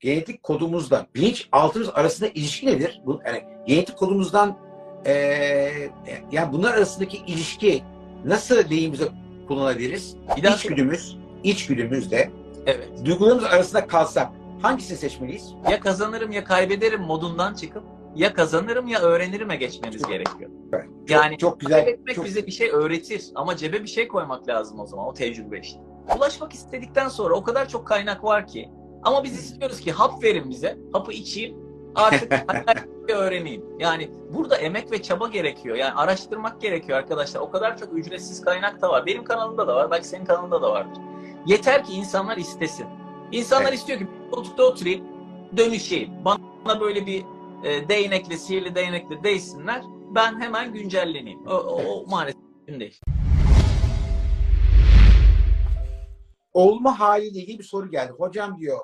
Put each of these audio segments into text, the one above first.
genetik kodumuzla bilinçaltımız arasında ilişki nedir? Bu, yani genetik kodumuzdan eee yani bunlar arasındaki ilişki nasıl lehimize kullanabiliriz? Daha İçgüdümüz, içgüdümüzle Evet. duygularımız arasında kalsak hangisini seçmeliyiz? Ya kazanırım ya kaybederim modundan çıkıp ya kazanırım ya öğrenirime geçmemiz gerekiyor. Çok, Yani çok güzel. Kaybetmek Çok, bize bir şey öğretir ama cebe bir şey koymak lazım o zaman o tecrübe işte. Ulaşmak istedikten sonra o kadar çok kaynak var ki ama biz istiyoruz ki hap verin bize, hapı içeyim artık hayalleri öğreneyim. Yani burada emek ve çaba gerekiyor. Yani araştırmak gerekiyor arkadaşlar. O kadar çok ücretsiz kaynak da var. Benim kanalımda da var. Belki senin kanalında da vardır. Yeter ki insanlar istesin. İnsanlar Evet. istiyor ki koltukta oturayım, dönüşeyim. Bana böyle bir e, değnekle, sihirli değnekle değsinler. Ben hemen güncelleneyim. O, o, o maalesef mümkün değil. Olma haliyle ilgili bir soru geldi. Hocam diyor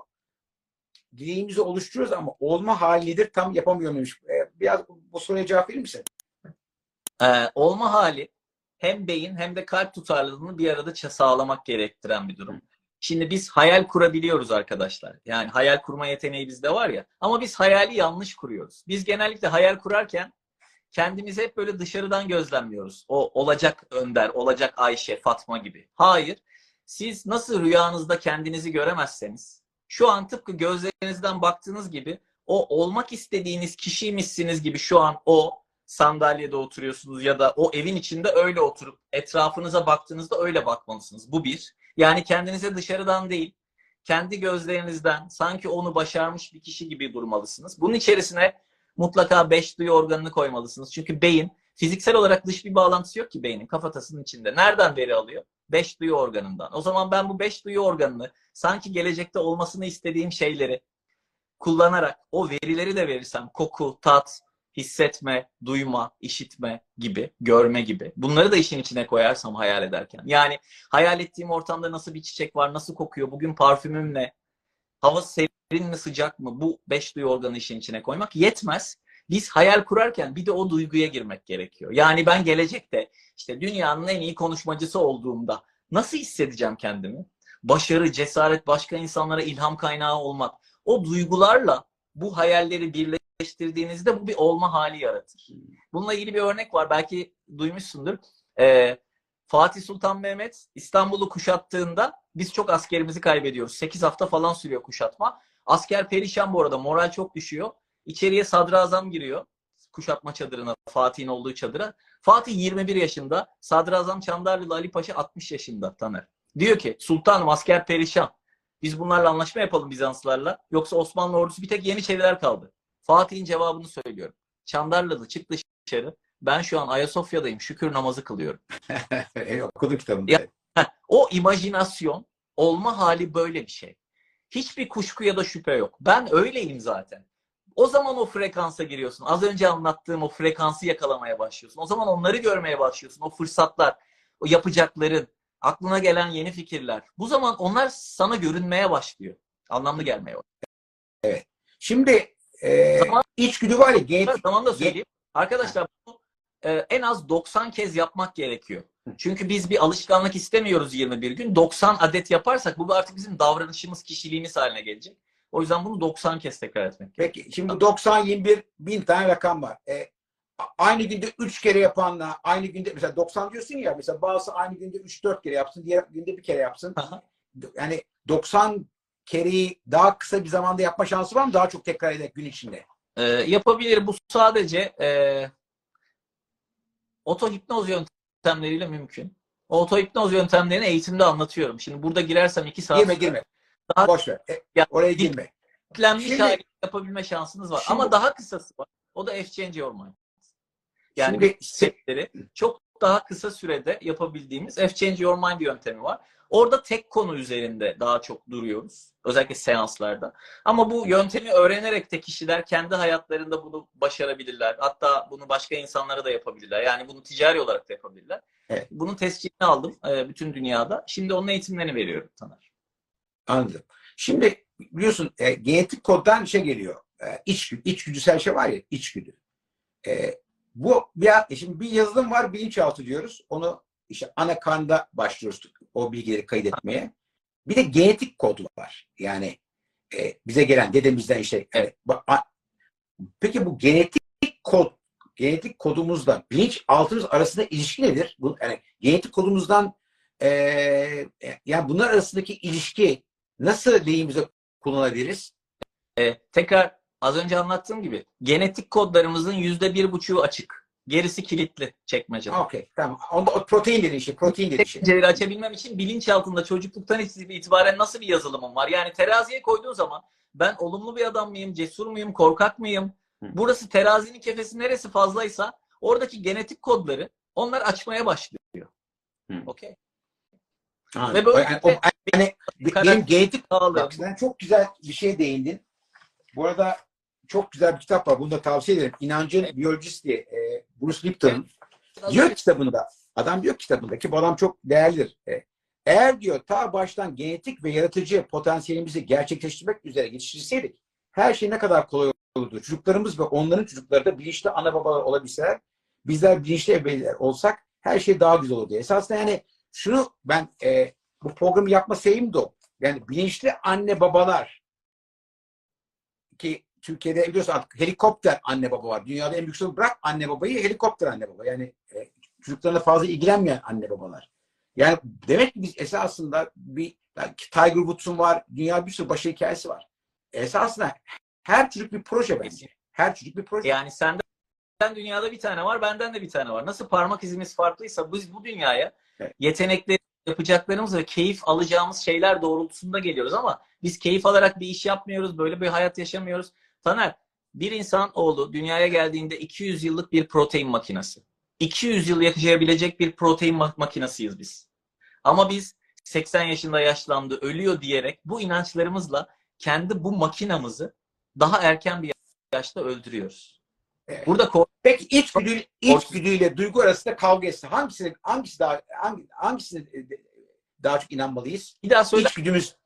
dileğimizi oluşturuyoruz ama olma hali nedir tam yapamıyormuş. Ee, Biraz bu, soruya cevap verir misin? Ee, olma hali hem beyin hem de kalp tutarlılığını bir arada sağlamak gerektiren bir durum. Şimdi biz hayal kurabiliyoruz arkadaşlar. Yani hayal kurma yeteneği bizde var ya. Ama biz hayali yanlış kuruyoruz. Biz genellikle hayal kurarken kendimizi hep böyle dışarıdan gözlemliyoruz. O olacak Önder, olacak Ayşe, Fatma gibi. Hayır. Siz nasıl rüyanızda kendinizi göremezseniz, şu an tıpkı gözlerinizden baktığınız gibi o olmak istediğiniz kişiymişsiniz gibi şu an o sandalyede oturuyorsunuz ya da o evin içinde öyle oturup etrafınıza baktığınızda öyle bakmalısınız. Bu bir. Yani kendinize dışarıdan değil, kendi gözlerinizden sanki onu başarmış bir kişi gibi durmalısınız. Bunun içerisine mutlaka beş duyu organını koymalısınız. Çünkü beyin fiziksel olarak dış bir bağlantısı yok ki beynin kafatasının içinde. Nereden veri alıyor? Beş duyu organından. O zaman ben bu beş duyu organını sanki gelecekte olmasını istediğim şeyleri kullanarak o verileri de verirsem koku, tat, hissetme, duyma, işitme gibi, görme gibi. Bunları da işin içine koyarsam hayal ederken. Yani hayal ettiğim ortamda nasıl bir çiçek var, nasıl kokuyor, bugün parfümüm ne, hava serin mi sıcak mı bu beş duyu organı işin içine koymak yetmez. Biz hayal kurarken bir de o duyguya girmek gerekiyor. Yani ben gelecekte işte dünyanın en iyi konuşmacısı olduğumda nasıl hissedeceğim kendimi? Başarı, cesaret, başka insanlara ilham kaynağı olmak. O duygularla bu hayalleri birleştirdiğinizde bu bir olma hali yaratır. Bununla ilgili bir örnek var. Belki duymuşsundur. Ee, Fatih Sultan Mehmet İstanbul'u kuşattığında biz çok askerimizi kaybediyoruz. 8 hafta falan sürüyor kuşatma. Asker perişan bu arada. Moral çok düşüyor. İçeriye sadrazam giriyor. Kuşatma çadırına, Fatih'in olduğu çadıra. Fatih 21 yaşında. Sadrazam Çandarlılı Ali Paşa 60 yaşında Taner. Diyor ki sultanım asker perişan. Biz bunlarla anlaşma yapalım Bizanslarla. Yoksa Osmanlı ordusu bir tek Yeniçeriler kaldı. Fatih'in cevabını söylüyorum. Çandarlılı çık dışarı. Ben şu an Ayasofya'dayım. Şükür namazı kılıyorum. evet, okudum kitabında. Ya- o imajinasyon olma hali böyle bir şey. Hiçbir kuşku ya da şüphe yok. Ben öyleyim zaten. O zaman o frekansa giriyorsun. Az önce anlattığım o frekansı yakalamaya başlıyorsun. O zaman onları görmeye başlıyorsun. O fırsatlar, o yapacakların, aklına gelen yeni fikirler. Bu zaman onlar sana görünmeye başlıyor. Anlamlı gelmeye başlıyor. Şimdi e, Zaman- içgüdü var ya genetik Tamam da söyleyeyim. Arkadaşlar bunu e, en az 90 kez yapmak gerekiyor. Çünkü biz bir alışkanlık istemiyoruz 21 gün. 90 adet yaparsak bu artık bizim davranışımız, kişiliğimiz haline gelecek. O yüzden bunu 90 kez tekrar etmek gerekiyor. Peki şimdi 90-21 bin tane rakam var. E, aynı günde 3 kere yapanla aynı günde mesela 90 diyorsun ya mesela bazısı aynı günde 3-4 kere yapsın diğer günde bir kere yapsın. Aha. Yani 90 kereyi daha kısa bir zamanda yapma şansı var mı? Daha çok tekrar ederek gün içinde. E, yapabilir. Bu sadece e, otohipnoz yöntemleriyle mümkün. Otohipnoz yöntemlerini eğitimde anlatıyorum. Şimdi burada girersem 2 saat Girme girme. Daha- Boş ver. E, Ya, oraya girme. Kitlenmiş Şimdi- hali yapabilme şansınız var. Şimdi- Ama daha kısası var. O da F-Change Your Mind. Yani Şimdi çok daha kısa sürede yapabildiğimiz F-Change Your Mind yöntemi var. Orada tek konu üzerinde daha çok duruyoruz. Özellikle seanslarda. Ama bu yöntemi öğrenerek de kişiler kendi hayatlarında bunu başarabilirler. Hatta bunu başka insanlara da yapabilirler. Yani bunu ticari olarak da yapabilirler. Evet. Bunun tescilini aldım e, bütün dünyada. Şimdi onun eğitimlerini veriyorum Taner. Anladım. Şimdi biliyorsun e, genetik koddan şey geliyor. E, içgüdü, içgüdüsel şey var ya içgüdü. E, bu bir, e, şimdi bir yazılım var bilinçaltı diyoruz. Onu işte ana karnında başlıyoruz o bilgileri kaydetmeye. Bir de genetik kod var. Yani E, bize gelen dedemizden işte. Evet. A- Peki bu genetik kod, genetik kodumuzla bilinç altımız arasında ilişki nedir? Bu, yani genetik kodumuzdan e, e, yani bunlar arasındaki ilişki nasıl lehimize kullanabiliriz? Ee, tekrar az önce anlattığım gibi genetik kodlarımızın yüzde bir buçuğu açık. Gerisi kilitli çekmecede. Okey tamam. Onda o protein dediğin şey, protein dediğin şey. Açabilmem için bilinç altında çocukluktan itibaren nasıl bir yazılımım var? Yani teraziye koyduğun zaman ben olumlu bir adam mıyım, cesur muyum, korkak mıyım? Hı. Burası terazinin kefesi neresi fazlaysa oradaki genetik kodları onlar açmaya başlıyor. Okey. Ve böyle yani, o, yani benim genetik. Bak sen çok güzel bir şey değindin. Bu arada çok güzel bir kitap var. Bunu da tavsiye ederim. İnancın Biyolojisi diye e, Bruce Lipton'un. Diyor kitabında, adam diyor kitabında ki bu adam çok değerlidir. E, eğer diyor ta baştan genetik ve yaratıcı potansiyelimizi gerçekleştirmek üzere yetiştirseydik her şey ne kadar kolay olurdu. Çocuklarımız ve onların çocukları da bilinçli ana babalar olabilseler bizler bilinçli ebeveyler olsak her şey daha güzel olurdu. Esasında yani şunu ben e, bu programı yapma sebebim de o. Yani bilinçli anne babalar ki Türkiye'de biliyorsun artık helikopter anne baba var. Dünyada en büyük sorun bırak anne babayı helikopter anne baba. Yani e, çocuklarına fazla ilgilenmeyen anne babalar. Yani demek ki biz esasında bir yani Tiger Woods'un var. Dünya bir sürü başarı hikayesi var. Esasında her çocuk bir proje bence. Her çocuk bir proje. Yani senden dünyada bir tane var, benden de bir tane var. Nasıl parmak izimiz farklıysa biz bu dünyaya yetenekleri, yapacaklarımız ve keyif alacağımız şeyler doğrultusunda geliyoruz ama biz keyif alarak bir iş yapmıyoruz, böyle bir hayat yaşamıyoruz. Taner, bir insan oğlu dünyaya geldiğinde 200 yıllık bir protein makinesi. 200 yıl yaşayabilecek bir protein ma- makinesiyiz biz. Ama biz 80 yaşında yaşlandı, ölüyor diyerek bu inançlarımızla kendi bu makinamızı daha erken bir yaşta öldürüyoruz. Evet. Burada Peki içgüdü, içgüdüyle duygu arasında kavga etse hangisi hangisi daha hangi, hangisine e, daha çok inanmalıyız? bir daha söyle. İçgüdümüz,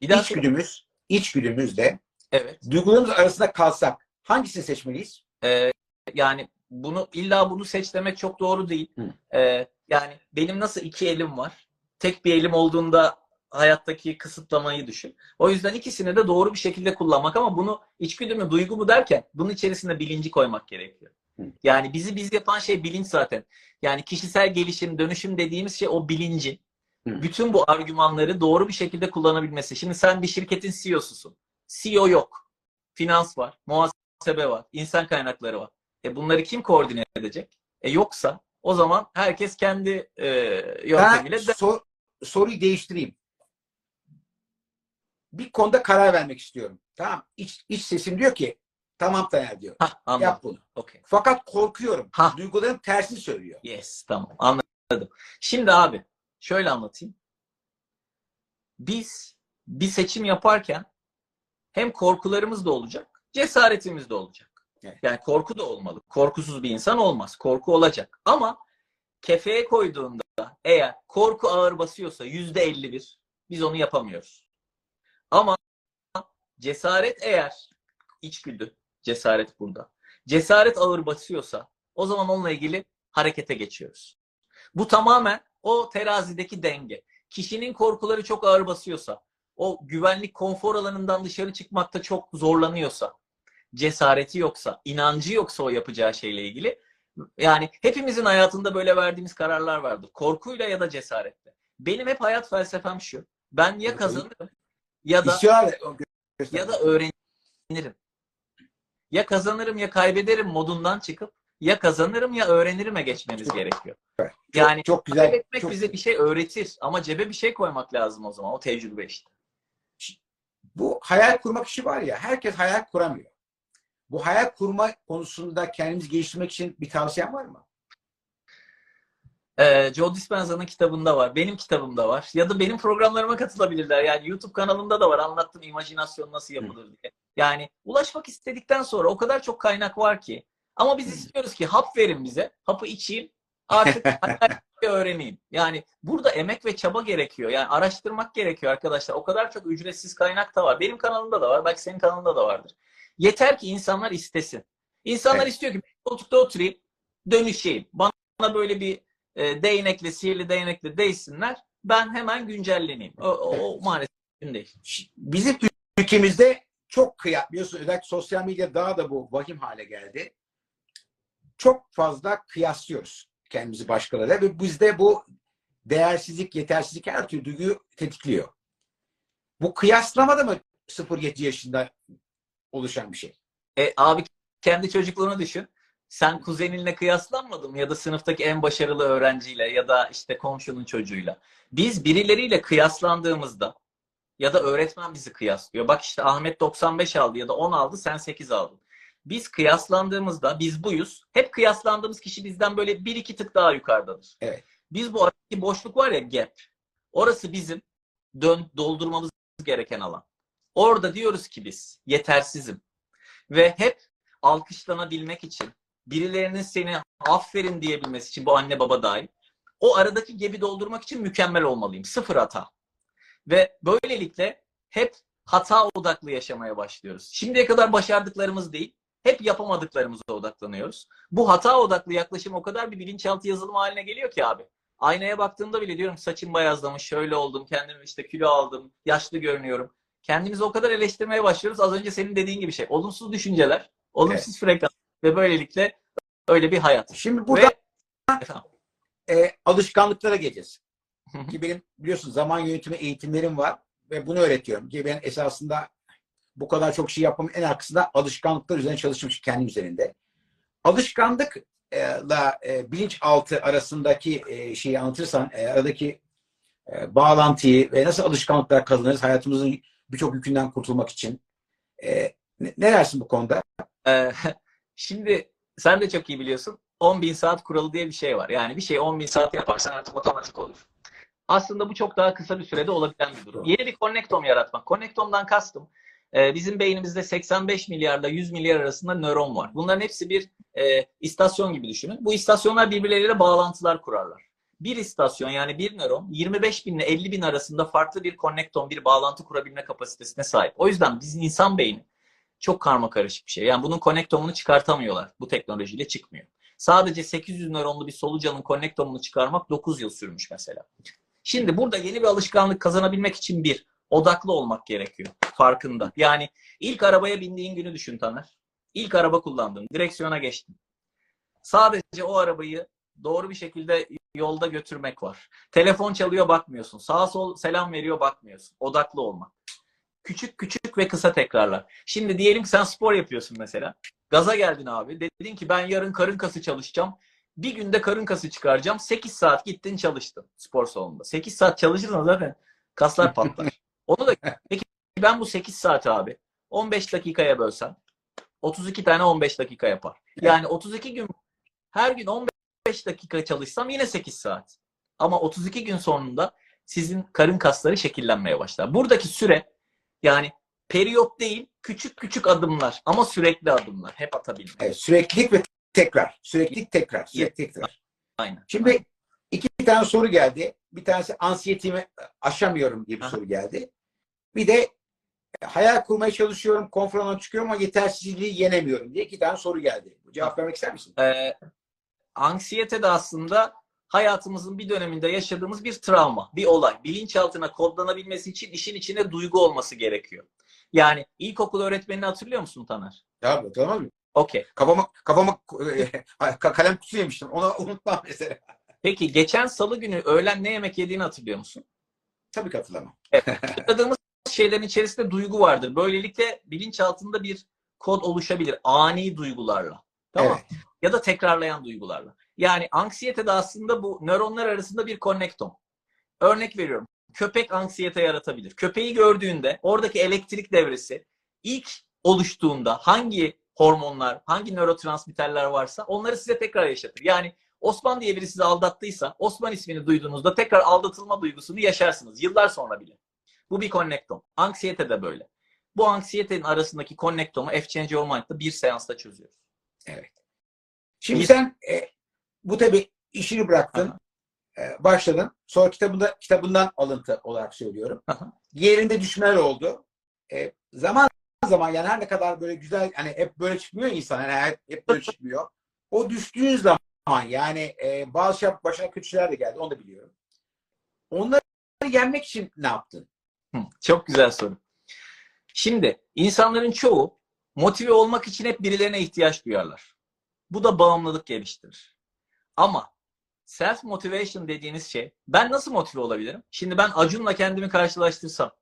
Bir daha içgüdümüz, içgüdümüzle Evet. duygularımız arasında kalsak hangisini seçmeliyiz? Ee, yani bunu illa bunu seç demek çok doğru değil. Hı. Ee, yani benim nasıl iki elim var? Tek bir elim olduğunda hayattaki kısıtlamayı düşün. O yüzden ikisini de doğru bir şekilde kullanmak ama bunu içgüdü mü, duygu mu derken bunun içerisinde bilinci koymak gerekiyor. Yani bizi biz yapan şey bilinç zaten. Yani kişisel gelişim, dönüşüm dediğimiz şey o bilincin. Bütün bu argümanları doğru bir şekilde kullanabilmesi. Şimdi sen bir şirketin CEO'susun. CEO yok. Finans var, muhasebe var, insan kaynakları var. E bunları kim koordine edecek? E yoksa o zaman herkes kendi e, Ben yöntemiyle de sor- soruyu değiştireyim. Bir konuda karar vermek istiyorum. Tamam. İç, iç sesim diyor ki tamam Taner diyor. Hah, anladım. Yap bunu. Okey. Fakat korkuyorum. Ha. Duygularım tersini söylüyor. Yes, tamam. Anladım. Şimdi abi şöyle anlatayım. Biz bir seçim yaparken hem korkularımız da olacak, cesaretimiz de olacak. Evet. Yani korku da olmalı. Korkusuz bir insan olmaz. Korku olacak. Ama kefeye koyduğunda eğer korku ağır basıyorsa yüzde 51 biz onu yapamıyoruz. Ama cesaret eğer içgüdü, cesaret burada. Cesaret ağır basıyorsa o zaman onunla ilgili harekete geçiyoruz. Bu tamamen o terazideki denge. Kişinin korkuları çok ağır basıyorsa, o güvenlik konfor alanından dışarı çıkmakta çok zorlanıyorsa, cesareti yoksa, inancı yoksa o yapacağı şeyle ilgili yani hepimizin hayatında böyle verdiğimiz kararlar vardır. Korkuyla ya da cesaretle. Benim hep hayat felsefem şu. Ben ya kazanırım ya da İstiyorlar ya da öğrenirim. Ya kazanırım ya kaybederim modundan çıkıp ya kazanırım ya öğrenirime geçmemiz gerekiyor. Evet. Yani çok güzel. kaybetmek çok- bize bir şey öğretir ama cebe bir şey koymak lazım o zaman. O tecrübe işte. Bu hayal kurmak işi var ya herkes hayal kuramıyor. Bu hayal kurma konusunda kendimizi geliştirmek için bir tavsiyen var mı? Ee, Joe Dispenza'nın kitabında var. Benim kitabımda var. Ya da benim programlarıma katılabilirler. Yani YouTube kanalımda da var. Anlattım imajinasyon nasıl yapılır diye. Yani ulaşmak istedikten sonra o kadar çok kaynak var ki. Ama biz istiyoruz ki hap verin bize. Hapı içeyim. Artık öğreneyim. Yani burada emek ve çaba gerekiyor. Yani araştırmak gerekiyor arkadaşlar. O kadar çok ücretsiz kaynak da var. Benim kanalımda da var. Belki senin kanalında da vardır. Yeter ki insanlar istesin. İnsanlar Evet. istiyor ki koltukta oturayım, dönüşeyim. Bana böyle bir e, değnekle, sihirli değnekle değsinler. Ben hemen güncelleneyim. O, o, o maalesef mümkün değil. Bizim ülkemizde çok kıyak biliyorsun özellikle sosyal medya daha da bu vahim hale geldi. Çok fazla kıyaslıyoruz kendimizi başkalarıyla ve bizde bu değersizlik, yetersizlik her türlü duyguyu tetikliyor. Bu kıyaslama da mı 0-7 yaşında oluşan bir şey? E, abi kendi çocukluğunu düşün. Sen kuzeninle kıyaslanmadın mı? Ya da sınıftaki en başarılı öğrenciyle ya da işte komşunun çocuğuyla. Biz birileriyle kıyaslandığımızda ya da öğretmen bizi kıyaslıyor. Bak işte Ahmet 95 aldı ya da 10 aldı sen 8 aldın. Biz kıyaslandığımızda biz buyuz. Hep kıyaslandığımız kişi bizden böyle bir iki tık daha yukarıdadır. Evet. Biz bu aradaki boşluk var ya gap. Orası bizim dön doldurmamız gereken alan. Orada diyoruz ki biz yetersizim. Ve hep alkışlanabilmek için, birilerinin seni aferin diyebilmesi için bu anne baba dahil, o aradaki gebi doldurmak için mükemmel olmalıyım. Sıfır hata. Ve böylelikle hep hata odaklı yaşamaya başlıyoruz. Şimdiye kadar başardıklarımız değil, hep yapamadıklarımıza odaklanıyoruz. Bu hata odaklı yaklaşım o kadar bir bilinçaltı yazılım haline geliyor ki abi. Aynaya baktığımda bile diyorum saçım beyazlamış, şöyle oldum, kendimi işte kilo aldım, yaşlı görünüyorum. Kendimizi o kadar eleştirmeye başlıyoruz. Az önce senin dediğin gibi şey. Olumsuz düşünceler, olumsuz frekans ve böylelikle öyle bir hayat. Şimdi burada Ve... E, alışkanlıklara geleceğiz. Ki benim biliyorsun zaman yönetimi eğitimlerim var ve bunu öğretiyorum. Ki ben esasında bu kadar çok şey yapmamın en arkasında alışkanlıklar üzerine çalışmış kendim üzerinde. Alışkanlıkla e, bilinçaltı arasındaki e, şeyi anlatırsan, e, aradaki e, bağlantıyı ve nasıl alışkanlıklar kazanırız hayatımızın birçok yükünden kurtulmak için. E, ne, ne dersin bu konuda? Şimdi sen de çok iyi biliyorsun. 10 bin saat kuralı diye bir şey var. Yani bir şey 10 bin saat yaparsan artık otomatik olur. Aslında bu çok daha kısa bir sürede olabilen bir durum. Yeni bir konnektom yaratmak. Konnektomdan kastım. e, bizim beynimizde 85 milyarla 100 milyar arasında nöron var. Bunların hepsi bir e, istasyon gibi düşünün. Bu istasyonlar birbirleriyle bağlantılar kurarlar. Bir istasyon yani bir nöron 25 bin ile 50 bin arasında farklı bir konnektom, bir bağlantı kurabilme kapasitesine sahip. O yüzden bizim insan beyni çok karma karışık bir şey. Yani bunun konnektomunu çıkartamıyorlar. Bu teknolojiyle çıkmıyor. Sadece 800 nöronlu bir solucanın konnektomunu çıkarmak 9 yıl sürmüş mesela. Şimdi burada yeni bir alışkanlık kazanabilmek için bir, odaklı olmak gerekiyor. Farkında. Yani ilk arabaya bindiğin günü düşün Taner. İlk araba kullandın. Direksiyona geçtin. Sadece o arabayı doğru bir şekilde yolda götürmek var. Telefon çalıyor bakmıyorsun. Sağa sol selam veriyor bakmıyorsun. Odaklı olmak. Küçük küçük ve kısa tekrarlar. Şimdi diyelim ki sen spor yapıyorsun mesela. Gaza geldin abi. Dedin ki ben yarın karın kası çalışacağım. Bir günde karın kası çıkaracağım. 8 saat gittin çalıştın spor salonunda. 8 saat çalışırsan zaten kaslar patlar. Onu da peki ben bu 8 saat abi 15 dakikaya bölsem 32 tane 15 dakika yapar. Yani 32 gün her gün 15 dakika çalışsam yine 8 saat. Ama 32 gün sonunda sizin karın kasları şekillenmeye başlar. Buradaki süre yani periyot değil küçük küçük adımlar ama sürekli adımlar. Hep atabilmek. Evet, süreklilik ve tekrar. Süreklilik tekrar. Sürekli tekrar. Aynen. Şimdi iki tane soru geldi. Bir tanesi ansiyetimi aşamıyorum diye bir Aha. soru geldi. Bir de e, hayal kurmaya çalışıyorum, alanına çıkıyorum ama yetersizliği yenemiyorum diye iki tane soru geldi. Cevap vermek ister misin? Ee, anksiyete de aslında hayatımızın bir döneminde yaşadığımız bir travma, bir olay. Bilinçaltına kodlanabilmesi için işin içinde duygu olması gerekiyor. Yani ilkokul öğretmenini hatırlıyor musun Taner? Ya tamam mı? Okey. Kafama, kafama e, ka- kalem kutusu yemiştim. Onu unutmam mesela. Peki geçen salı günü öğlen ne yemek yediğini hatırlıyor musun? Tabii ki hatırlamam. Hatırladığımız şeylerin içerisinde duygu vardır. Böylelikle bilinçaltında bir kod oluşabilir. Ani duygularla. Tamam. Evet. ya da tekrarlayan duygularla. Yani anksiyete de aslında bu nöronlar arasında bir konnektom. Örnek veriyorum. Köpek anksiyete yaratabilir. Köpeği gördüğünde oradaki elektrik devresi ilk oluştuğunda hangi hormonlar, hangi nörotransmitterler varsa onları size tekrar yaşatır. Yani Osman diye biri sizi aldattıysa Osman ismini duyduğunuzda tekrar aldatılma duygusunu yaşarsınız. Yıllar sonra bile. Bu bir konnektom. Anksiyete de böyle. Bu anksiyetenin arasındaki konnektomu F-Change Your Mind'da bir seansta çözüyoruz. Şimdi Bir- sen e, bu tabii işini bıraktın. Aha. e, başladın. Sonra kitabında kitabından alıntı olarak söylüyorum. Aha. Yerinde düşmeler oldu. E, zaman zaman yani her ne kadar böyle güzel hani hep böyle çıkmıyor insan. Yani hep, hep böyle çıkmıyor. O düştüğün zaman yani e, bazı şey başına kötü şeyler de geldi. Onu da biliyorum. Onları yenmek için ne yaptın? Hı, Çok güzel soru. Şimdi insanların çoğu motive olmak için hep birilerine ihtiyaç duyarlar. Bu da bağımlılık geliştirir. Ama self motivation dediğiniz şey ben nasıl motive olabilirim? Şimdi ben Acun'la kendimi karşılaştırsam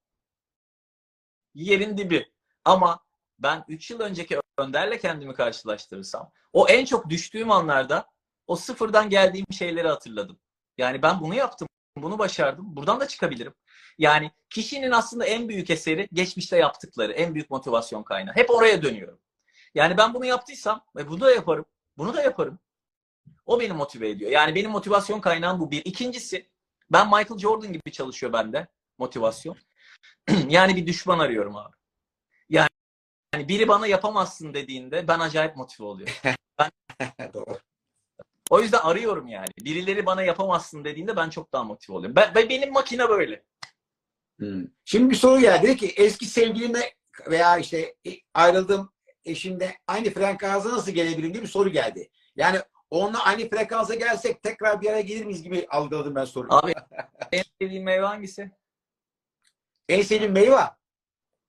yerin dibi ama ben 3 yıl önceki Önder'le kendimi karşılaştırırsam o en çok düştüğüm anlarda o sıfırdan geldiğim şeyleri hatırladım. Yani ben bunu yaptım, bunu başardım. Buradan da çıkabilirim. Yani kişinin aslında en büyük eseri geçmişte yaptıkları, en büyük motivasyon kaynağı. Hep oraya dönüyorum. Yani ben bunu yaptıysam ve bunu da yaparım, bunu da yaparım. O beni motive ediyor. Yani benim motivasyon kaynağım bu bir. İkincisi ben Michael Jordan gibi çalışıyor bende motivasyon. yani bir düşman arıyorum abi. Yani, yani biri bana yapamazsın dediğinde ben acayip motive oluyorum. Doğru. O yüzden arıyorum yani. Birileri bana yapamazsın dediğinde ben çok daha motive oluyorum. Ben, ben- benim makine böyle. Hmm. Şimdi bir soru geldi. Dedi ki eski sevgilimle veya işte ayrıldığım eşimle aynı frekansa nasıl gelebilirim diye bir soru geldi. Yani onunla aynı frekansa gelsek tekrar bir araya gelir miyiz gibi algıladım ben soruyu. Abi en sevdiğin meyve hangisi? En sevdiğim meyve.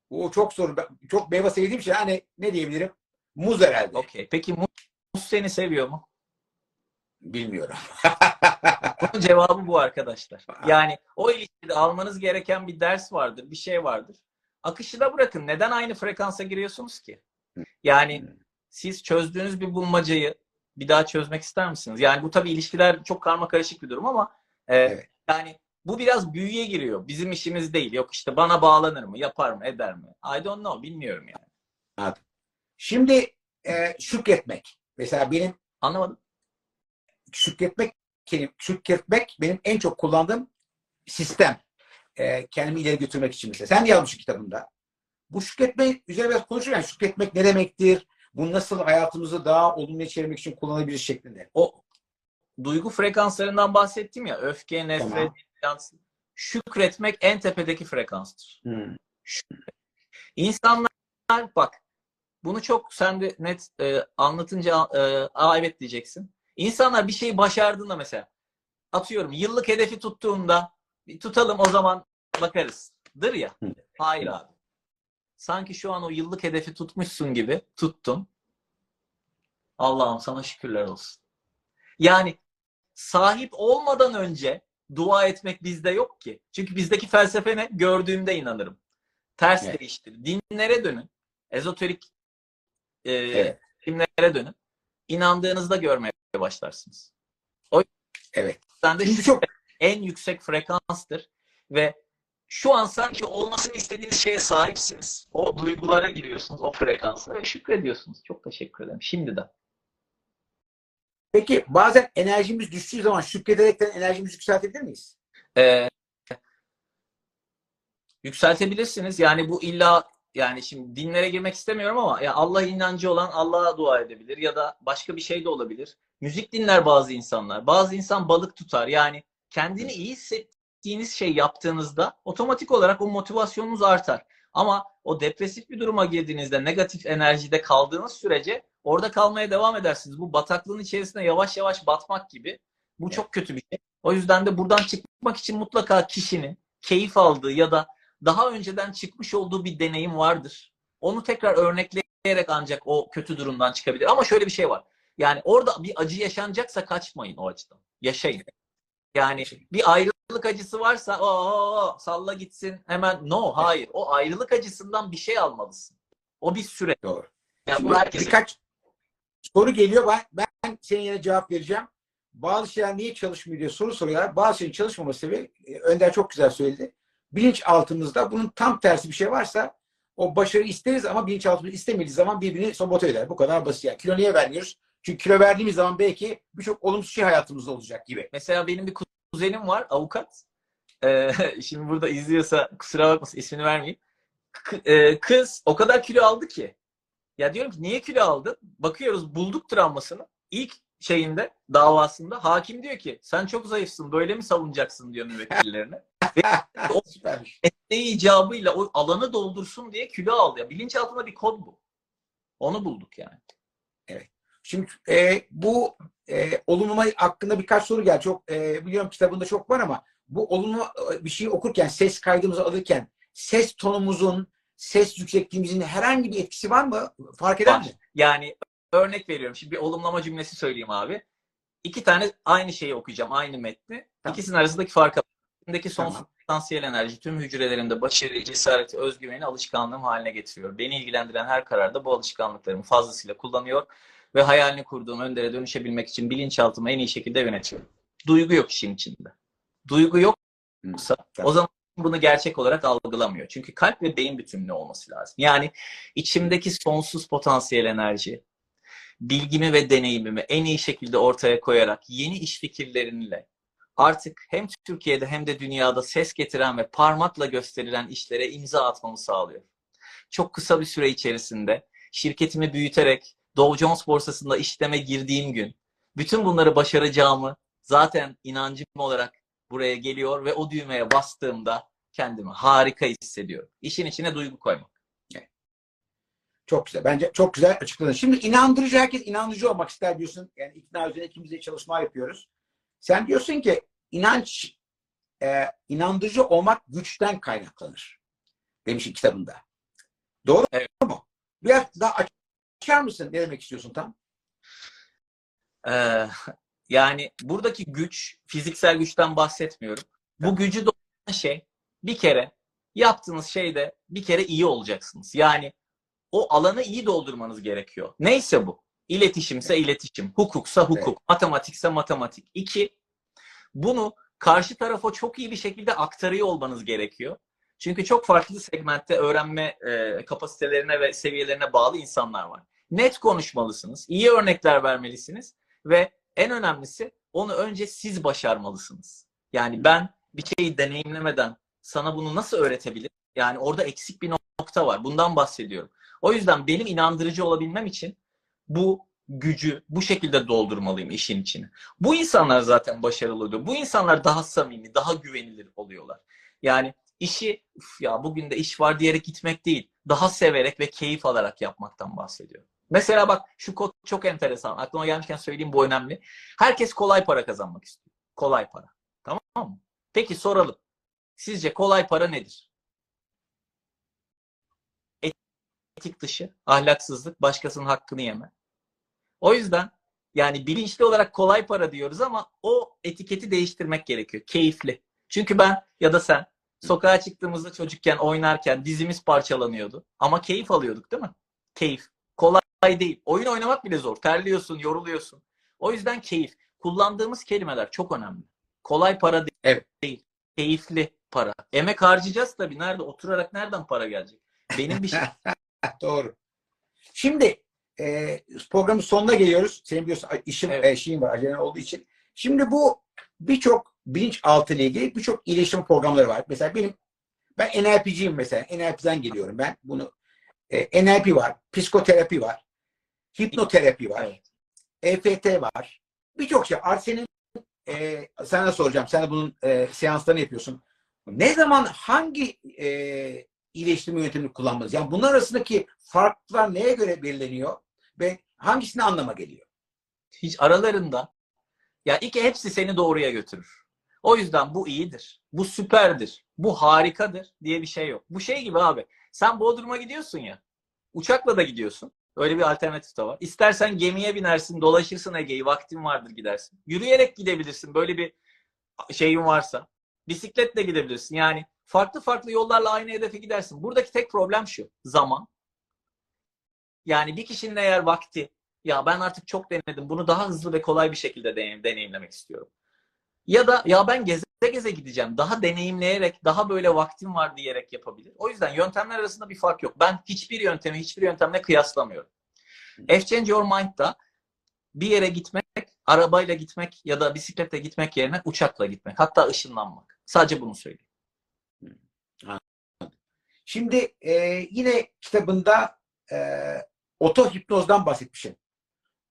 O çok soru. Çok meyve sevdiğim şey hani ne diyebilirim? Muz herhalde. Okey. Peki muz muz seni seviyor mu? Bilmiyorum. Bunun cevabı bu arkadaşlar. Yani o ilişkide almanız gereken bir ders vardır, bir şey vardır. Akışına bırakın. Neden aynı frekansa giriyorsunuz ki? Yani siz çözdüğünüz bir bulmacayı bir daha çözmek ister misiniz? Yani bu tabii ilişkiler çok karma karışık bir durum ama e, Evet. yani bu biraz büyüye giriyor. Bizim işimiz değil. Yok işte bana bağlanır mı, yapar mı, eder mi? I don't know. Bilmiyorum yani. Şimdi e, şükretmek. Mesela benim Anlamadım. şükretmek kelim- şükretmek benim en çok kullandığım sistem. E, kendimi ileri götürmek için mesela. Sen de yazmışsın kitabında. Bu şükretme üzerine biraz konuşuyor. Yani şükretmek ne demektir? Bu nasıl hayatımızı daha olumluya çevirmek için kullanabiliriz şeklinde. O duygu frekanslarından bahsettim ya. Öfke, nefret, Tamam. Şükretmek en tepedeki frekanstır. Hmm. İnsanlar bak bunu çok sen de net e, anlatınca e, aa evet diyeceksin. İnsanlar bir şeyi başardığında mesela atıyorum yıllık hedefi tuttuğunda bir tutalım o zaman bakarız. Dır ya. Hayır abi. Sanki şu an o yıllık hedefi tutmuşsun gibi tuttun. Allah'ım sana şükürler olsun. Yani sahip olmadan önce dua etmek bizde yok ki. Çünkü bizdeki felsefe ne? Gördüğümde inanırım. Ters Evet. değiştir. Dinlere dönün. Ezoterik e, Evet. filmlere dönün. İnandığınızda görmeye başlarsınız. Evet. Ben de şu çok en yüksek frekanstır ve şu an sanki olmasını istediğiniz şeye sahipsiniz. O duygulara giriyorsunuz, o frekansa ve şükrediyorsunuz. Çok teşekkür ederim. Şimdiden. Peki bazen enerjimiz düştüğü zaman şükrederekten enerjimizi yükseltebilir miyiz? Ee, yükseltebilirsiniz. Yani bu illa yani şimdi dinlere girmek istemiyorum ama ya Allah inancı olan Allah'a dua edebilir ya da başka bir şey de olabilir. Müzik dinler bazı insanlar. Bazı insan balık tutar. Yani kendini iyi hissettiğiniz şey yaptığınızda otomatik olarak o motivasyonunuz artar. Ama o depresif bir duruma girdiğinizde negatif enerjide kaldığınız sürece orada kalmaya devam edersiniz. Bu bataklığın içerisine yavaş yavaş batmak gibi. Bu çok kötü bir şey. O yüzden de buradan çıkmak için mutlaka kişinin keyif aldığı ya da daha önceden çıkmış olduğu bir deneyim vardır. Onu tekrar örnekleyerek ancak o kötü durumdan çıkabilir. Ama şöyle bir şey var. Yani orada bir acı yaşanacaksa kaçmayın o acıdan. Yaşayın. Yani bir ayrılık acısı varsa o salla gitsin hemen no hayır. O ayrılık acısından bir şey almalısın. O bir süre. Doğru. Yani Şimdi bu herkese birkaç soru geliyor. Ben, ben senin yerine cevap vereceğim. Bazı şeyler niye çalışmıyor diye soru soruyorlar. Bazı şeyin çalışmaması sebebi e, Önder çok güzel söyledi. Bilinçaltımızda bunun tam tersi bir şey varsa o başarı isteriz ama bilinçaltımız istemediği zaman birbirini sabote eder. Bu kadar basit. Yani kilo niye vermiyoruz? Çünkü kilo verdiğimiz zaman belki birçok olumsuz şey hayatımızda olacak gibi. Mesela benim bir kuzenim var avukat. Ee, şimdi burada izliyorsa kusura bakmasın ismini vermeyeyim. K- e, kız o kadar kilo aldı ki. Ya diyorum ki niye kilo aldın? Bakıyoruz bulduk travmasını. İlk şeyinde davasında hakim diyor ki sen çok zayıfsın böyle mi savunacaksın diyor müvekkillerine. Süpermiş. Mesleği icabıyla o alanı doldursun diye kilo aldı. Ya, bilinçaltında bir kod bu. Onu bulduk yani. Şimdi e, bu e, olumlama hakkında birkaç soru geldi. Çok e, biliyorum kitabında çok var ama bu olumlu e, bir şey okurken, ses kaydımızı alırken ses tonumuzun ses yüksekliğimizin herhangi bir etkisi var mı? Fark eder Var. mi? Yani örnek veriyorum. Şimdi bir olumlama cümlesi söyleyeyim abi. İki tane aynı şeyi okuyacağım. Aynı metni. Tamam. İkisinin arasındaki fark İçimdeki sonsuz Tamam. potansiyel enerji tüm hücrelerimde başarıyı, cesareti, özgüveni alışkanlığım haline getiriyor. Beni ilgilendiren her kararda bu alışkanlıklarımı fazlasıyla kullanıyor ve hayalini kurduğum öndere dönüşebilmek için bilinçaltımı en iyi şekilde yönetiyorum. Duygu yok işin içinde. Duygu yoksa o zaman bunu gerçek olarak algılamıyor. Çünkü kalp ve beyin bütünlüğü olması lazım. Yani içimdeki sonsuz potansiyel enerji, bilgimi ve deneyimimi en iyi şekilde ortaya koyarak yeni iş fikirleriyle artık hem Türkiye'de hem de dünyada ses getiren ve parmakla gösterilen işlere imza atmamı sağlıyor. Çok kısa bir süre içerisinde şirketimi büyüterek Dow Jones borsasında işleme girdiğim gün bütün bunları başaracağımı zaten inancım olarak buraya geliyor ve o düğmeye bastığımda kendimi harika hissediyorum. İşin içine duygu koymak. Çok güzel. Bence çok güzel açıkladın. Şimdi inandırıcı herkes inandırıcı olmak ister diyorsun. Yani ikna üzerine ikimiz de çalışma yapıyoruz. Sen diyorsun ki inanç e, inandırıcı olmak güçten kaynaklanır. Demiş kitabında. Doğru Evet. mu? Biraz daha açar mısın? Ne demek istiyorsun tam? Ee, yani buradaki güç, fiziksel güçten bahsetmiyorum. Bu gücü doğuran şey bir kere yaptığınız şeyde bir kere iyi olacaksınız. Yani o alanı iyi doldurmanız gerekiyor. Neyse bu. İletişimse iletişim, hukuksa hukuk, matematikse matematik. İki, bunu karşı tarafa çok iyi bir şekilde aktarıyor olmanız gerekiyor. Çünkü çok farklı segmentte öğrenme e, kapasitelerine ve seviyelerine bağlı insanlar var. Net konuşmalısınız, iyi örnekler vermelisiniz ve en önemlisi onu önce siz başarmalısınız. Yani ben bir şeyi deneyimlemeden sana bunu nasıl öğretebilirim? Yani orada eksik bir nokta var. Bundan bahsediyorum. O yüzden benim inandırıcı olabilmem için bu gücü bu şekilde doldurmalıyım işin içine. Bu insanlar zaten başarılı oluyor. Bu insanlar daha samimi, daha güvenilir oluyorlar. Yani işi "Üf ya bugün de iş var diyerek gitmek değil. Daha severek ve keyif alarak yapmaktan bahsediyorum. Mesela bak şu kod çok enteresan. Aklıma gelmişken söyleyeyim bu önemli. Herkes kolay para kazanmak istiyor. Kolay para. Tamam mı? Peki soralım. Sizce kolay para nedir? Etik dışı, ahlaksızlık, başkasının hakkını yeme. O yüzden yani bilinçli olarak kolay para diyoruz ama o etiketi değiştirmek gerekiyor. Keyifli. Çünkü ben ya da sen sokağa çıktığımızda çocukken oynarken dizimiz parçalanıyordu. Ama keyif alıyorduk değil mi? Keyif. Kolay değil. Oyun oynamak bile zor. Terliyorsun, yoruluyorsun. O yüzden keyif. Kullandığımız kelimeler çok önemli. Kolay para değil. Evet. değil. Keyifli para. Emek harcayacağız tabii. Nerede? Oturarak nereden para gelecek? Benim bir şey Doğru. Şimdi e, programın sonuna geliyoruz. Senin biliyorsun işin, Evet. e, şeyin var acelen olduğu için. Şimdi bu birçok bilinçaltı ile ilgili birçok iyileştirme programları var. Mesela benim ben NLP'ciyim mesela. NLP'den geliyorum ben. Bunu e, NLP var, psikoterapi var, hipnoterapi var, Evet. EFT var. Birçok şey. Artık senin e, sana soracağım. Sen de bunun e, seanslarını yapıyorsun. Ne zaman hangi e, iyileştirme yöntemini kullanmalıyız? Yani bunlar arasındaki farklar neye göre belirleniyor ve hangisini anlama geliyor? hiç aralarında ya iki hepsi seni doğruya götürür. O yüzden bu iyidir. Bu süperdir. Bu harikadır diye bir şey yok. Bu şey gibi abi. Sen Bodrum'a gidiyorsun ya. Uçakla da gidiyorsun. Öyle bir alternatif de var. İstersen gemiye binersin, dolaşırsın Ege'yi. Vaktin vardır gidersin. Yürüyerek gidebilirsin. Böyle bir şeyin varsa. Bisikletle gidebilirsin. Yani farklı farklı yollarla aynı hedefe gidersin. Buradaki tek problem şu. Zaman. Yani bir kişinin eğer vakti ya ben artık çok denedim. Bunu daha hızlı ve kolay bir şekilde deneyim, deneyimlemek istiyorum. Ya da ya ben geze geze gideceğim. Daha deneyimleyerek, daha böyle vaktim var diyerek yapabilir. O yüzden yöntemler arasında bir fark yok. Ben hiçbir yöntemi hiçbir yöntemle kıyaslamıyorum. F-Change Your Mind'da bir yere gitmek, arabayla gitmek ya da bisikletle gitmek yerine uçakla gitmek. Hatta ışınlanmak. Sadece bunu söyleyeyim. Şimdi e, yine kitabında e, oto hipnozdan bahsetmişim.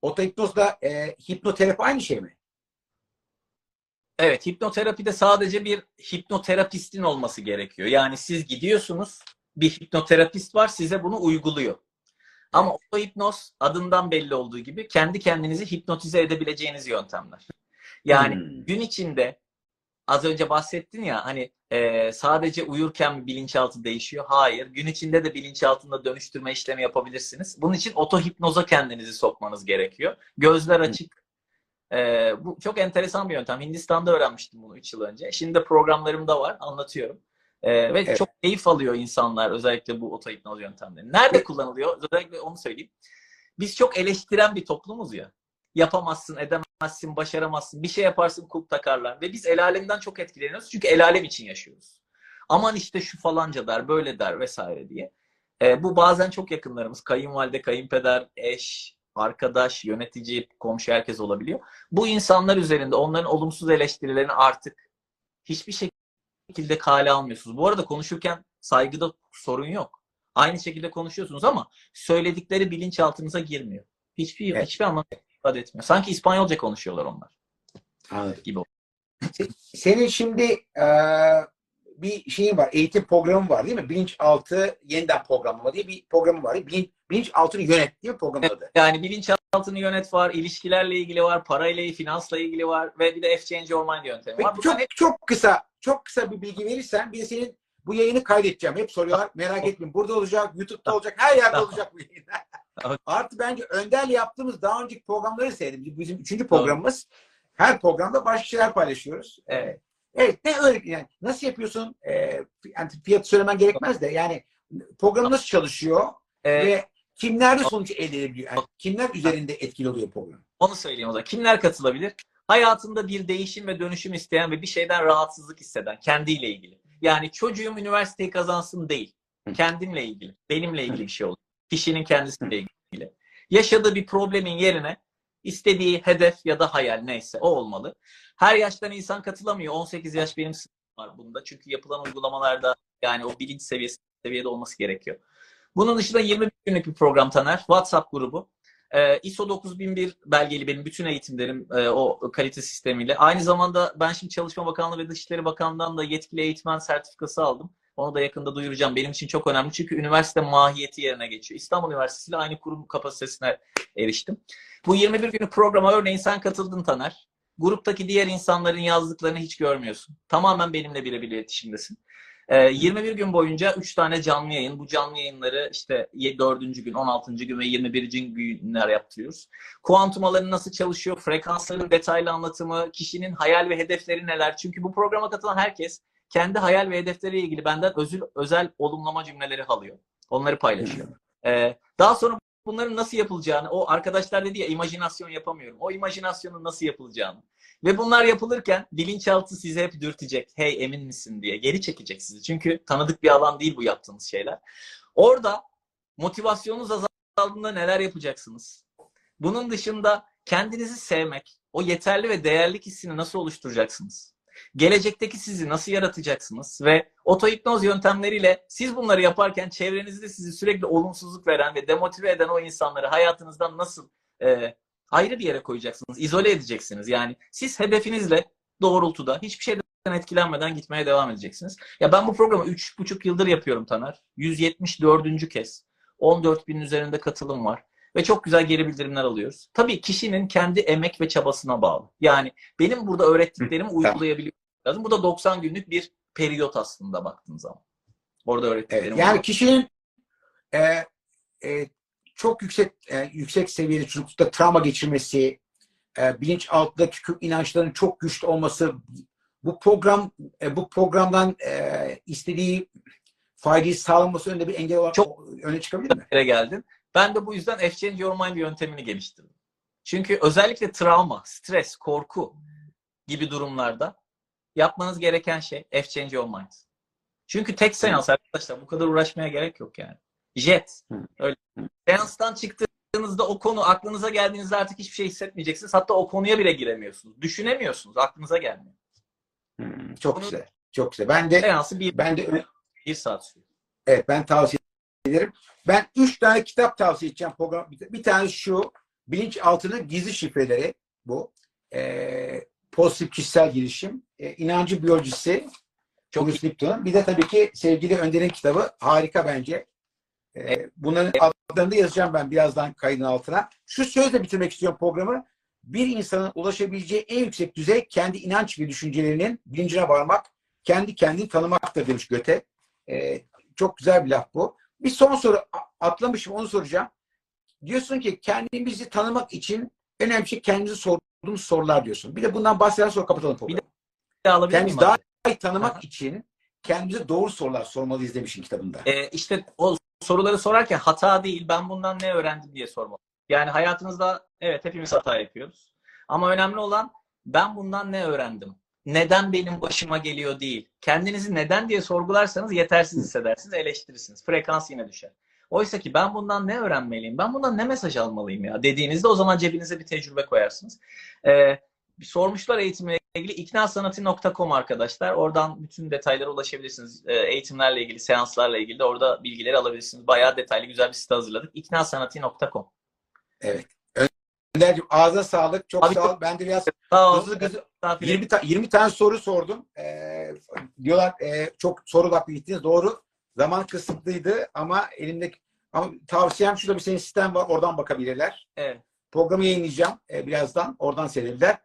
Oto hipnozda e, hipnoterapi aynı şey mi? Evet, hipnoterapide sadece bir hipnoterapistin olması gerekiyor. Yani siz gidiyorsunuz, bir hipnoterapist var size bunu uyguluyor. Ama otohipnoz adından belli olduğu gibi kendi kendinizi hipnotize edebileceğiniz yöntemler. Yani Hmm. gün içinde az önce bahsettin ya hani e, sadece uyurken mi bilinçaltı değişiyor? Hayır. Gün içinde de bilinçaltında dönüştürme işlemi yapabilirsiniz. Bunun için otohipnoza kendinizi sokmanız gerekiyor. Gözler açık. E, bu çok enteresan bir yöntem. Hindistan'da öğrenmiştim bunu 3 yıl önce. Şimdi de programlarımda var. Anlatıyorum. E, ve Evet. çok keyif alıyor insanlar özellikle bu otohipnoz yöntemleri. Nerede Evet. kullanılıyor? Özellikle onu söyleyeyim. Biz çok eleştiren bir toplumuz ya. Yapamazsın, edemezsin, başaramazsın. Bir şey yaparsın kulp takarlar. Ve biz el alemden çok etkileniyoruz. Çünkü el alem için yaşıyoruz. Aman işte şu falanca der, böyle der vesaire diye. E, bu bazen çok yakınlarımız. Kayınvalide, kayınpeder, eş, arkadaş, yönetici, komşu herkes olabiliyor. Bu insanlar üzerinde onların olumsuz eleştirilerini artık hiçbir şekilde kale almıyorsunuz. Bu arada konuşurken saygıda sorun yok. Aynı şekilde konuşuyorsunuz ama söyledikleri bilinçaltınıza girmiyor. Hiçbir Evet. hiçbir anlam ifade etmiyor. Sanki İspanyolca konuşuyorlar onlar. Anladım. Gibi. Senin şimdi e, bir şeyin var, eğitim programı var değil mi? Bilinçaltı yeniden programlama diye bir programı var. Bilinç, bilinçaltını yönet değil mi programın adı? Yani bilinçaltını yönet var, ilişkilerle ilgili var, parayla, finansla ilgili var ve bir de F-Change Your Mind yöntemi var. Peki Bunların çok çok kısa, çok kısa bir bilgi verirsen bir de senin bu yayını kaydedeceğim. Hep soruyorlar. Merak etmeyin. Burada olacak, YouTube'da olacak, her yerde olacak bu yayın. Artı bence Önder'le yaptığımız daha önceki programları seyredin. Bizim üçüncü programımız. Her programda başka şeyler paylaşıyoruz. Evet. Evet. Ne öyle yani nasıl yapıyorsun? Ee, yani fiyatı söylemen gerekmez de yani program nasıl çalışıyor e, ve kimler de sonuç elde edebiliyor? Yani kimler üzerinde etkili oluyor program? Onu söyleyeyim o zaman. Kimler katılabilir? Hayatında bir değişim ve dönüşüm isteyen ve bir şeyden rahatsızlık hisseden, kendiyle ilgili. Yani çocuğum üniversiteyi kazansın değil. Kendimle ilgili, benimle ilgili bir şey olur. Kişinin kendisiyle ilgili. Yaşadığı bir problemin yerine istediği hedef ya da hayal neyse o olmalı. Her yaştan insan katılamıyor. 18 yaş benim var bunda. Çünkü yapılan uygulamalarda yani o bilinç seviyesi seviyede olması gerekiyor. Bunun dışında 21 günlük bir program Taner. WhatsApp grubu. Ee, ISO 9001 belgeli benim bütün eğitimlerim e, o kalite sistemiyle. Aynı zamanda ben şimdi Çalışma Bakanlığı ve Dışişleri Bakanlığı'ndan da yetkili eğitmen sertifikası aldım. Onu da yakında duyuracağım. Benim için çok önemli çünkü üniversite mahiyeti yerine geçiyor. İstanbul Üniversitesi ile aynı kurum kapasitesine eriştim. Bu 21 günlük programa örneğin sen katıldın Taner. Gruptaki diğer insanların yazdıklarını hiç görmüyorsun. Tamamen benimle birebir iletişimdesin. Ee, 21 gün boyunca 3 tane canlı yayın. Bu canlı yayınları işte 4. gün, 16. gün ve 21. günler yaptırıyoruz. Kuantum alanı nasıl çalışıyor, frekansların detaylı anlatımı, kişinin hayal ve hedefleri neler. Çünkü bu programa katılan herkes kendi hayal ve hedefleriyle ilgili benden özel, özel olumlama cümleleri alıyor. Onları paylaşıyor. Ee, daha sonra bunların nasıl yapılacağını, o arkadaşlar dedi ya imajinasyon yapamıyorum. O imajinasyonun nasıl yapılacağını. Ve bunlar yapılırken bilinçaltı sizi hep dürtecek. Hey emin misin diye. Geri çekecek sizi. Çünkü tanıdık bir alan değil bu yaptığınız şeyler. Orada motivasyonunuz azaldığında neler yapacaksınız? Bunun dışında kendinizi sevmek, o yeterli ve değerlik hissini nasıl oluşturacaksınız? Gelecekteki sizi nasıl yaratacaksınız? Ve otohipnoz yöntemleriyle siz bunları yaparken çevrenizde sizi sürekli olumsuzluk veren ve demotive eden o insanları hayatınızdan nasıl e, ayrı bir yere koyacaksınız, izole edeceksiniz. Yani siz hedefinizle doğrultuda hiçbir şeyden etkilenmeden gitmeye devam edeceksiniz. Ya ben bu programı 3,5 yıldır yapıyorum Taner. 174. kez. 14 bin üzerinde katılım var. Ve çok güzel geri bildirimler alıyoruz. Tabii kişinin kendi emek ve çabasına bağlı. Yani benim burada öğrettiklerimi uygulayabiliyor lazım. Bu da 90 günlük bir periyot aslında baktığın zaman. Orada öğrettiklerim. Evet, yani kişinin e, e, çok yüksek e, yüksek seviyede çocuklukta travma geçirmesi, e, bilinçaltında kök inançların çok güçlü olması, bu program e, bu programdan e, istediği faydayı sağlaması önünde bir engel olarak Çok- öne çıkabilir mi? yere geldin. Ben de bu yüzden F-Change Your Mind yöntemini geliştirdim. Çünkü özellikle travma, stres, korku gibi durumlarda yapmanız gereken şey F-Change Your Mind. Çünkü tek seans arkadaşlar bu kadar uğraşmaya gerek yok yani. Jet. Öyle. Seanstan çıktığınızda o konu aklınıza geldiğinizde artık hiçbir şey hissetmeyeceksiniz. Hatta o konuya bile giremiyorsunuz. Düşünemiyorsunuz. Aklınıza gelmiyor. Hmm, çok güzel. Çok güzel. Ben de Seansı bir, ben de bir saat sürüyor. Evet ben tavsiye ederim. Ben üç tane kitap tavsiye edeceğim program. Bir- tane şu Bilinçaltının Gizli Şifreleri bu. Ee, pozitif kişisel gelişim. Ee, inancı biyolojisi. Çok Bruce Lipton'un. Bir de tabii ki sevgili Önder'in kitabı. Harika bence. Ee, bunların adlarını da yazacağım ben birazdan kaydın altına. Şu sözle bitirmek istiyorum programı. bir insanın ulaşabileceği en yüksek düzey kendi inanç ve düşüncelerinin bilincine varmak, kendi kendini tanımaktır demiş Göte. Ee, çok güzel bir laf bu. Bir son soru atlamışım onu soracağım. Diyorsun ki kendimizi tanımak için en önemli şey kendimizi sorduğumuz sorular diyorsun. Bir de bundan bahseden sonra kapatalım programı. Bir de alabilir Kendimizi daha iyi tanımak Aha. için kendimize doğru sorular sormalıyız demişsin kitabında. Ee, işte o soruları sorarken hata değil, ben bundan ne öğrendim diye sormalı. Yani hayatınızda evet hepimiz hata yapıyoruz. Ama önemli olan ben bundan ne öğrendim? Neden benim başıma geliyor değil. Kendinizi neden diye sorgularsanız yetersiz hissedersiniz, eleştirirsiniz. Frekans yine düşer. Oysa ki ben bundan ne öğrenmeliyim? Ben bundan ne mesaj almalıyım ya dediğinizde o zaman cebinize bir tecrübe koyarsınız. Ee, sormuşlar eğitimle ilgili iknasanatı.com arkadaşlar. Oradan bütün detaylara ulaşabilirsiniz. Ee, eğitimlerle ilgili, seanslarla ilgili de orada bilgileri alabilirsiniz. Bayağı detaylı güzel bir site hazırladık. iknasanatı.com. Evet. Önderciğim ağza sağlık. Çok Abi sağ ol. Ben de biraz ol. hızlı hızlı Misafir 20, ta- 20 tane soru sordum. Ee, diyorlar e, çok soru odaklı gittiniz. Doğru. Zaman kısıtlıydı ama elimdeki ama tavsiyem şurada bir senin sistem var. Oradan bakabilirler. Evet. Programı yayınlayacağım e, birazdan. Oradan seyredirler.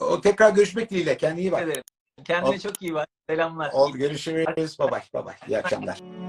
O tekrar görüşmek dileğiyle. Kendine iyi bak. ederim. Kendine Ol- çok iyi bak. Selamlar. Oldu. Görüşürüz. Bye bye. Bye bye. İyi akşamlar.